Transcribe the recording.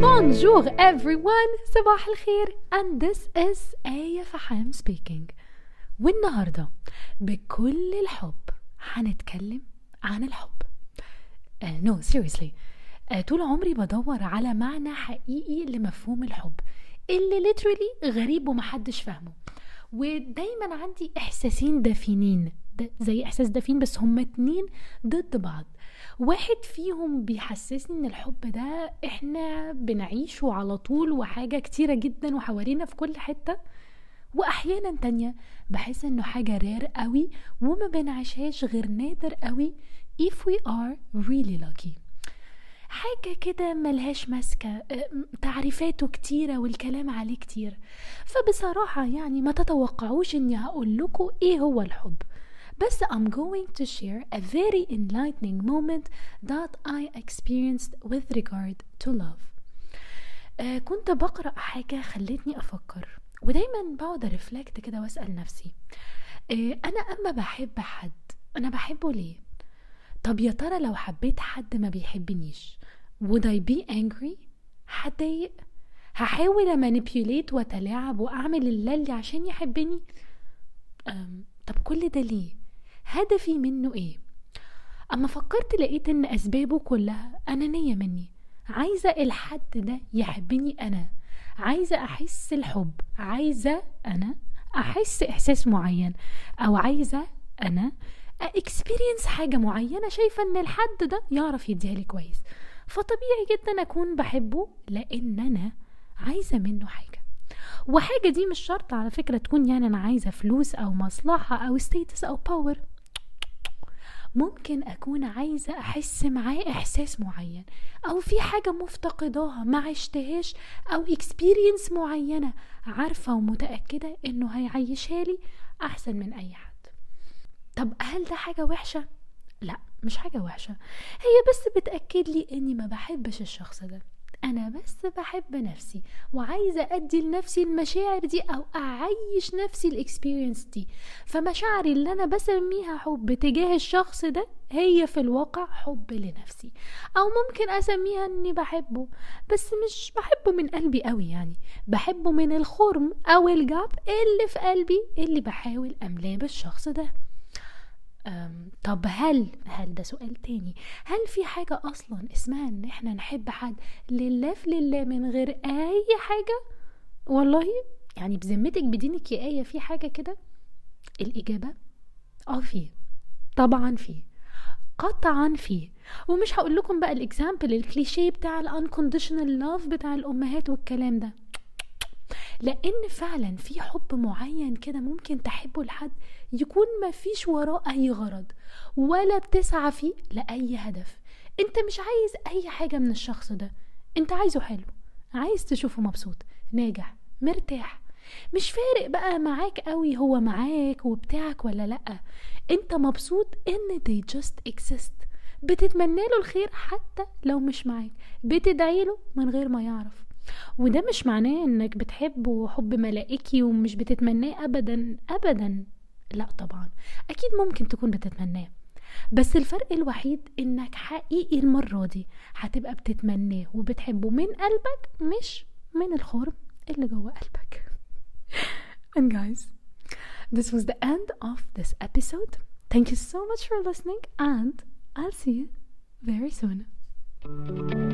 Bonjour everyone. صباح الخير. And this is آية فحام speaking. والنهاردة بكل الحب هنتكلم عن الحب. Uh, no seriously. Uh, طول عمري بدور على معنى حقيقي لمفهوم الحب اللي literally غريب ومحدش فاهمه. ودايما عندي إحساسين دفينين ده زي إحساس دفين بس هما اتنين ضد بعض. واحد فيهم بيحسسني إن الحب ده إحنا بنعيشه على طول وحاجة كتيرة جدا وحوالينا في كل حتة. واحيانا تانية بحس إنه حاجة رير قوي وما بنعيشهاش غير نادر قوي if we are really lucky. حاجة كده ملهاش ماسكة تعريفاته كتيرة والكلام عليه كتير. فبصراحة يعني ما تتوقعوش إني هقول لكم إيه هو الحب. بس I'm going to share a very enlightening moment that I experienced with regard to love آه كنت بقرأ حاجة خلتني أفكر ودايما بقعد ريفلكت كده وأسأل نفسي آه أنا أما بحب حد أنا بحبه ليه؟ طب يا ترى لو حبيت حد ما بيحبنيش would I be angry؟ هتضايق؟ هحاول أمانيبيوليت وأتلاعب وأعمل اللي عشان يحبني؟ أم طب كل ده ليه؟ هدفي منه إيه؟ أما فكرت لقيت إن أسبابه كلها أنانية مني. عايزة الحد ده يحبني أنا. عايزة أحس الحب. عايزة أنا أحس إحساس معين. أو عايزة أنا اكسبيرينس حاجة معينة شايفة إن الحد ده يعرف يديها لي كويس. فطبيعي جدا أكون بحبه لأن أنا عايزة منه حاجة. وحاجة دي مش شرط على فكرة تكون يعني أنا عايزة فلوس أو مصلحة أو status أو power ممكن أكون عايزة أحس معاه إحساس معين أو في حاجة مفتقداها ما عشتهاش أو experience معينة عارفة ومتأكدة إنه هيعيشها لي أحسن من أي حد. طب هل ده حاجة وحشة؟ لأ مش حاجة وحشة. هي بس بتأكد لي إني ما بحبش الشخص ده. أنا بس بحب نفسي وعايزة أدي لنفسي المشاعر دي أو أعيش نفسي ال experience دي. فمشاعري اللي أنا بسميها حب تجاه الشخص ده هي في الواقع حب لنفسي. أو ممكن أسميها إني بحبه بس مش بحبه من قلبي قوي يعني. بحبه من الخرم أو ال gap اللي في قلبي اللي بحاول أملاه بالشخص ده. طب هل هل ده سؤال تاني. هل في حاجة أصلا اسمها إن إحنا نحب حد لله في لله من غير أي حاجة؟ والله يعني بذمتك بدينك يا آية في حاجة كده؟ الإجابة آه في. طبعا في. قطعا في. ومش هقول لكم بقى ال example ال cliché بتاع ال unconditional love بتاع الأمهات والكلام ده. لأن فعلا في حب معين كده ممكن تحبه لحد يكون ما فيش وراه أي غرض ولا بتسعى فيه لأي هدف. أنت مش عايز أي حاجة من الشخص ده. أنت عايزه حلو. عايز تشوفه مبسوط ناجح مرتاح. مش فارق بقى معاك قوي هو معاك وبتاعك ولا لأ. أنت مبسوط إن they just exist. بتتمنى له الخير حتى لو مش معاك. بتدعي له من غير ما يعرف. وده مش معناه إنك بتحبه حب ملائكي ومش بتتمناه ابدا ابدا. لا طبعا. أكيد ممكن تكون بتتمناه. بس الفرق الوحيد إنك حقيقي المرة دي هتبقى بتتمناه وبتحبه من قلبك مش من الخرم اللي جوه قلبك. And guys this was the end of this episode. Thank you so much for listening and I'll see you very soon.